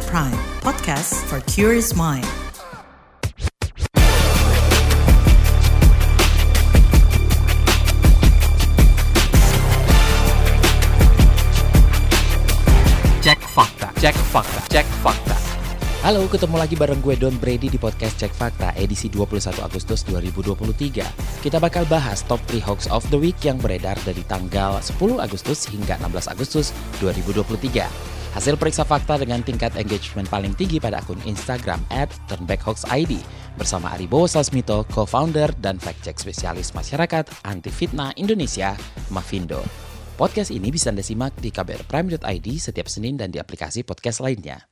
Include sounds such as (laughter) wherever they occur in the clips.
At Prime, podcast for curious mind. Cek fakta, cek fakta, cek fakta. Halo, ketemu lagi bareng gue Don Brady di podcast Cek Fakta edisi 21 Agustus 2023. Kita bakal bahas top 3 hoax of the week yang beredar dari tanggal 10 Agustus hingga 16 Agustus 2023. Hasil periksa fakta dengan tingkat engagement paling tinggi pada akun Instagram at turnbackhoaxid bersama Aribo Sasmito, co-founder dan fact-check spesialis masyarakat anti fitnah Indonesia, Mavindo. Podcast ini bisa Anda simak di kbrprime.id setiap Senin dan di aplikasi podcast lainnya.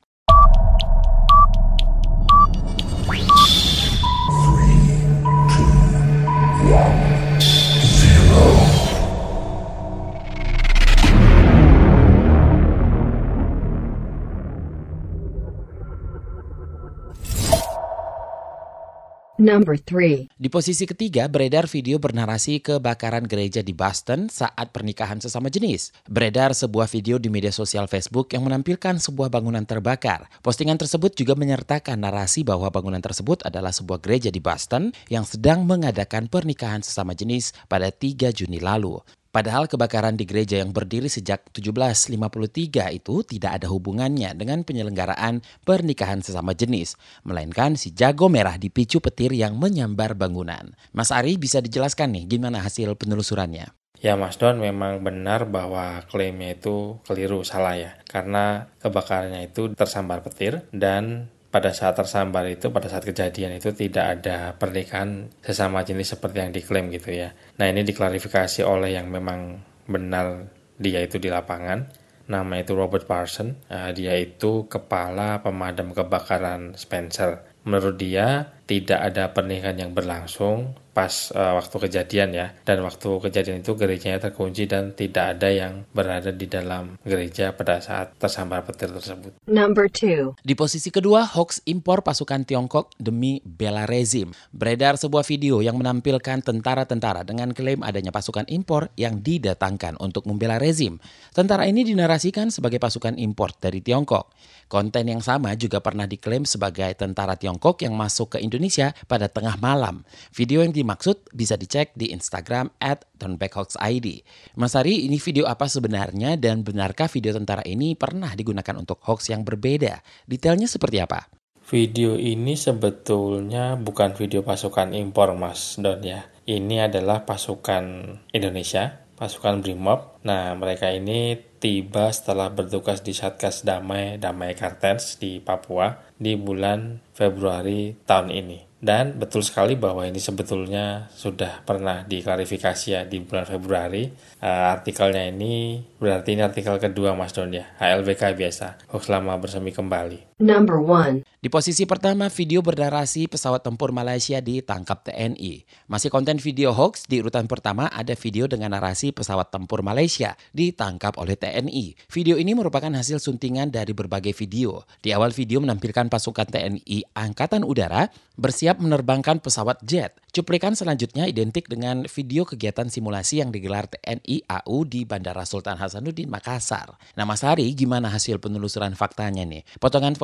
Number 3. Di posisi ketiga beredar video bernarasi kebakaran gereja di Boston saat pernikahan sesama jenis. Beredar sebuah video di media sosial Facebook yang menampilkan sebuah bangunan terbakar. Postingan tersebut juga menyertakan narasi bahwa bangunan tersebut adalah sebuah gereja di Boston yang sedang mengadakan pernikahan sesama jenis pada 3 Juni lalu. Padahal kebakaran di gereja yang berdiri sejak 1753 itu tidak ada hubungannya dengan penyelenggaraan pernikahan sesama jenis, melainkan si jago merah dipicu petir yang menyambar bangunan. Mas Ari bisa dijelaskan nih gimana hasil penelusurannya? Ya Mas Don memang benar bahwa klaimnya itu keliru salah ya karena kebakarannya itu tersambar petir dan pada saat tersambar itu, pada saat kejadian itu tidak ada pernikahan sesama jenis seperti yang diklaim gitu ya. Nah ini diklarifikasi oleh yang memang benar dia itu di lapangan. Nama itu Robert Parson. Nah, dia itu kepala pemadam kebakaran Spencer. Menurut dia tidak ada pernikahan yang berlangsung pas uh, waktu kejadian ya dan waktu kejadian itu gerejanya terkunci dan tidak ada yang berada di dalam gereja pada saat tersambar petir tersebut. Number 2. Di posisi kedua, hoax impor pasukan Tiongkok demi bela rezim. Beredar sebuah video yang menampilkan tentara-tentara dengan klaim adanya pasukan impor yang didatangkan untuk membela rezim. Tentara ini dinarasikan sebagai pasukan impor dari Tiongkok. Konten yang sama juga pernah diklaim sebagai tentara Tiongkok yang masuk ke Indonesia pada tengah malam. Video yang dimaksud bisa dicek di Instagram at turnbackhoaxid. Mas Ari, ini video apa sebenarnya dan benarkah video tentara ini pernah digunakan untuk hoax yang berbeda? Detailnya seperti apa? Video ini sebetulnya bukan video pasukan impor Mas Don ya. Ini adalah pasukan Indonesia, pasukan Brimob. Nah, mereka ini tiba setelah bertugas di Satgas Damai Damai Kartens di Papua di bulan Februari tahun ini. Dan betul sekali bahwa ini sebetulnya sudah pernah diklarifikasi ya di bulan Februari. Uh, artikelnya ini berarti ini artikel kedua Mas Don ya. HLBK biasa. Hoax lama bersemi kembali. Number 1. Di posisi pertama, video bernarasi pesawat tempur Malaysia ditangkap TNI. Masih konten video hoax, di urutan pertama ada video dengan narasi pesawat tempur Malaysia ditangkap oleh TNI. Video ini merupakan hasil suntingan dari berbagai video. Di awal video menampilkan pasukan TNI Angkatan Udara bersiap menerbangkan pesawat jet. Cuplikan selanjutnya identik dengan video kegiatan simulasi yang digelar TNI AU di Bandara Sultan Hasanuddin Makassar. Nah Mas Hari, gimana hasil penelusuran faktanya nih?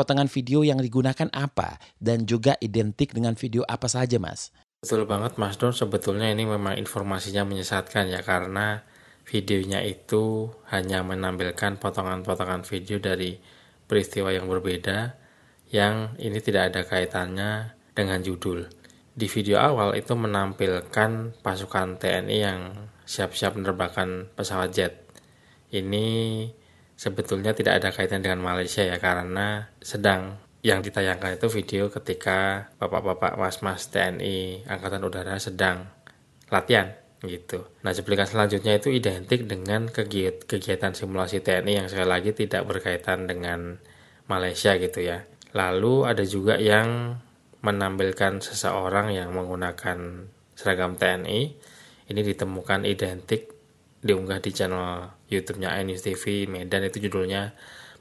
Potongan-potongan video yang digunakan apa? Dan juga identik dengan video apa saja Mas? Betul banget Mas Don, sebetulnya ini memang informasinya menyesatkan ya karena videonya itu hanya menampilkan potongan-potongan video dari peristiwa yang berbeda yang ini tidak ada kaitannya dengan judul. Di video awal itu menampilkan pasukan TNI yang siap-siap menerbangkan pesawat jet. Ini sebetulnya tidak ada kaitan dengan Malaysia ya karena sedang yang ditayangkan itu video ketika bapak-bapak mas-mas TNI Angkatan Udara sedang latihan gitu. Nah, cuplikan selanjutnya itu identik dengan kegiatan simulasi TNI yang sekali lagi tidak berkaitan dengan Malaysia gitu ya. Lalu ada juga yang menampilkan seseorang yang menggunakan seragam TNI. Ini ditemukan identik diunggah di channel YouTube-nya iNews TV Medan itu judulnya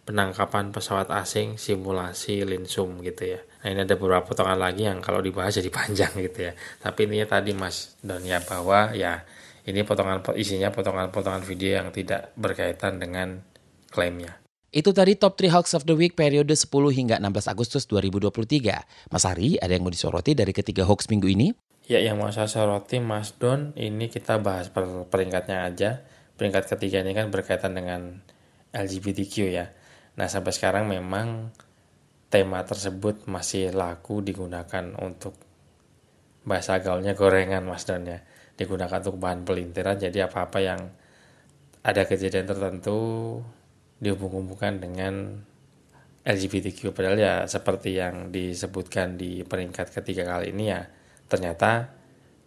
penangkapan pesawat asing simulasi linsum gitu ya. Nah ini ada beberapa potongan lagi yang kalau dibahas jadi (laughs) panjang gitu ya. Tapi ini tadi Mas Donia bahwa ya ini potongan isinya potongan-potongan video yang tidak berkaitan dengan klaimnya. Itu tadi top 3 hoax of the week periode 10 hingga 16 Agustus 2023. Mas Ari, ada yang mau disoroti dari ketiga hoax minggu ini? Ya, yang mau saya soroti Mas Don, ini kita bahas per peringkatnya aja. Peringkat ketiga ini kan berkaitan dengan LGBTQ ya. Nah, sampai sekarang memang tema tersebut masih laku digunakan untuk bahasa gaulnya gorengan Mas Don ya. Digunakan untuk bahan pelintiran, jadi apa-apa yang ada kejadian tertentu dihubung-hubungkan dengan LGBTQ padahal ya seperti yang disebutkan di peringkat ketiga kali ini ya ternyata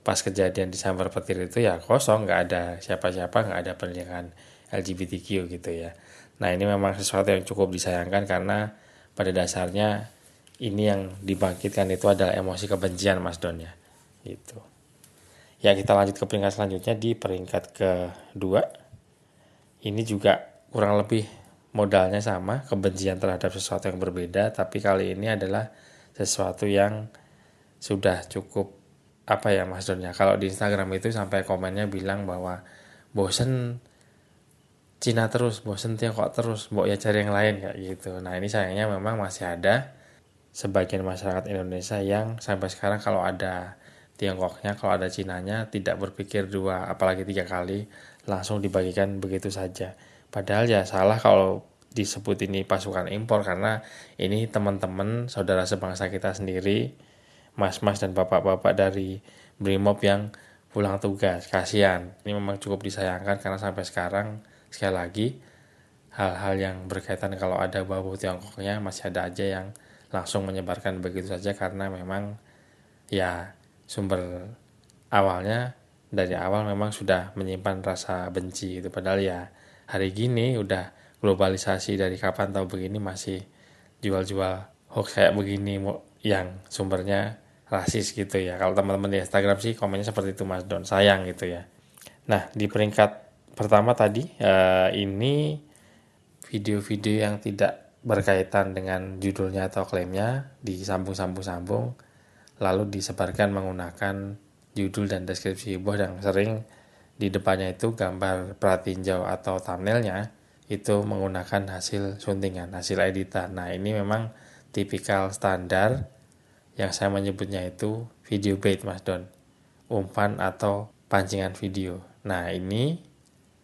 pas kejadian di Sambar Petir itu ya kosong nggak ada siapa-siapa nggak ada pernikahan LGBTQ gitu ya. Nah ini memang sesuatu yang cukup disayangkan karena pada dasarnya ini yang dibangkitkan itu adalah emosi kebencian Mas Don ya. Gitu. Ya kita lanjut ke peringkat selanjutnya di peringkat kedua. Ini juga kurang lebih modalnya sama, kebencian terhadap sesuatu yang berbeda, tapi kali ini adalah sesuatu yang sudah cukup apa ya Mas Don ya. Kalau di Instagram itu sampai komennya bilang bahwa bosen Cina terus, bosen Tiongkok terus, mau ya cari yang lain kayak gitu. Nah ini sayangnya memang masih ada sebagian masyarakat Indonesia yang sampai sekarang kalau ada Tiongkoknya, kalau ada Cinanya tidak berpikir dua apalagi tiga kali langsung dibagikan begitu saja Padahal ya salah kalau disebut ini pasukan impor karena ini teman-teman saudara sebangsa kita sendiri, mas-mas dan bapak-bapak dari Brimob yang pulang tugas. Kasihan. Ini memang cukup disayangkan karena sampai sekarang sekali lagi hal-hal yang berkaitan kalau ada bau Tiongkoknya masih ada aja yang langsung menyebarkan begitu saja karena memang ya sumber awalnya dari awal memang sudah menyimpan rasa benci itu padahal ya hari gini udah globalisasi dari kapan tahu begini masih jual-jual hoax kayak begini yang sumbernya rasis gitu ya. Kalau teman-teman di Instagram sih komennya seperti itu Mas Don, sayang gitu ya. Nah, di peringkat pertama tadi uh, ini video-video yang tidak berkaitan dengan judulnya atau klaimnya disambung-sambung-sambung lalu disebarkan menggunakan judul dan deskripsi buah yang sering di depannya itu gambar pratinjau atau thumbnailnya itu menggunakan hasil suntingan, hasil editan. Nah ini memang tipikal standar yang saya menyebutnya itu video bait mas Don, umpan atau pancingan video. Nah ini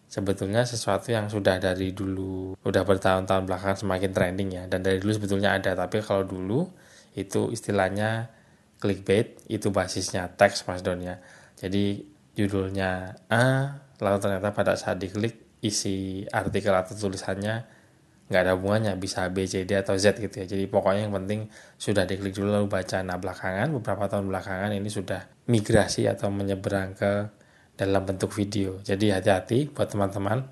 sebetulnya sesuatu yang sudah dari dulu, udah bertahun-tahun belakangan semakin trending ya, dan dari dulu sebetulnya ada. Tapi kalau dulu itu istilahnya clickbait, itu basisnya teks mas Don ya. Jadi judulnya A, lalu ternyata pada saat diklik isi artikel atau tulisannya nggak ada hubungannya bisa B, C, D atau Z gitu ya. Jadi pokoknya yang penting sudah diklik dulu lalu baca. Nah belakangan beberapa tahun belakangan ini sudah migrasi atau menyeberang ke dalam bentuk video. Jadi hati-hati buat teman-teman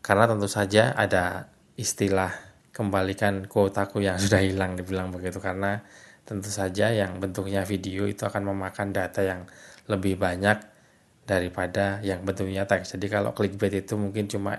karena tentu saja ada istilah kembalikan kuotaku yang (laughs) sudah hilang dibilang begitu karena tentu saja yang bentuknya video itu akan memakan data yang lebih banyak daripada yang bentuknya teks. Jadi kalau clickbait itu mungkin cuma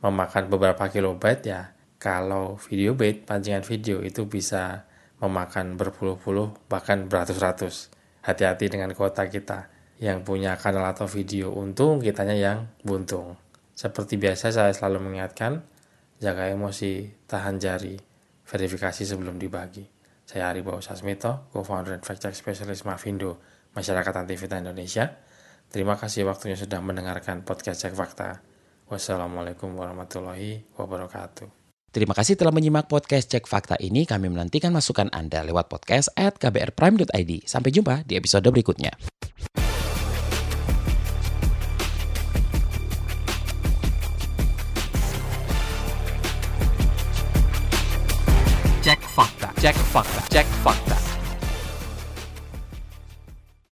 memakan beberapa kilobyte ya. Kalau video bait, pancingan video itu bisa memakan berpuluh-puluh bahkan beratus-ratus. Hati-hati dengan kota kita yang punya kanal atau video untung kitanya yang buntung. Seperti biasa saya selalu mengingatkan, jaga emosi, tahan jari, verifikasi sebelum dibagi. Saya Ari Bawo Sasmito, co-founder dan fact check specialist Mavindo, Masyarakat Anti Fitnah Indonesia. Terima kasih waktunya sudah mendengarkan podcast Cek Fakta. Wassalamualaikum warahmatullahi wabarakatuh. Terima kasih telah menyimak podcast Cek Fakta ini. Kami menantikan masukan Anda lewat podcast at kbrprime.id. Sampai jumpa di episode berikutnya. Cek fakta, cek fakta, cek fakta.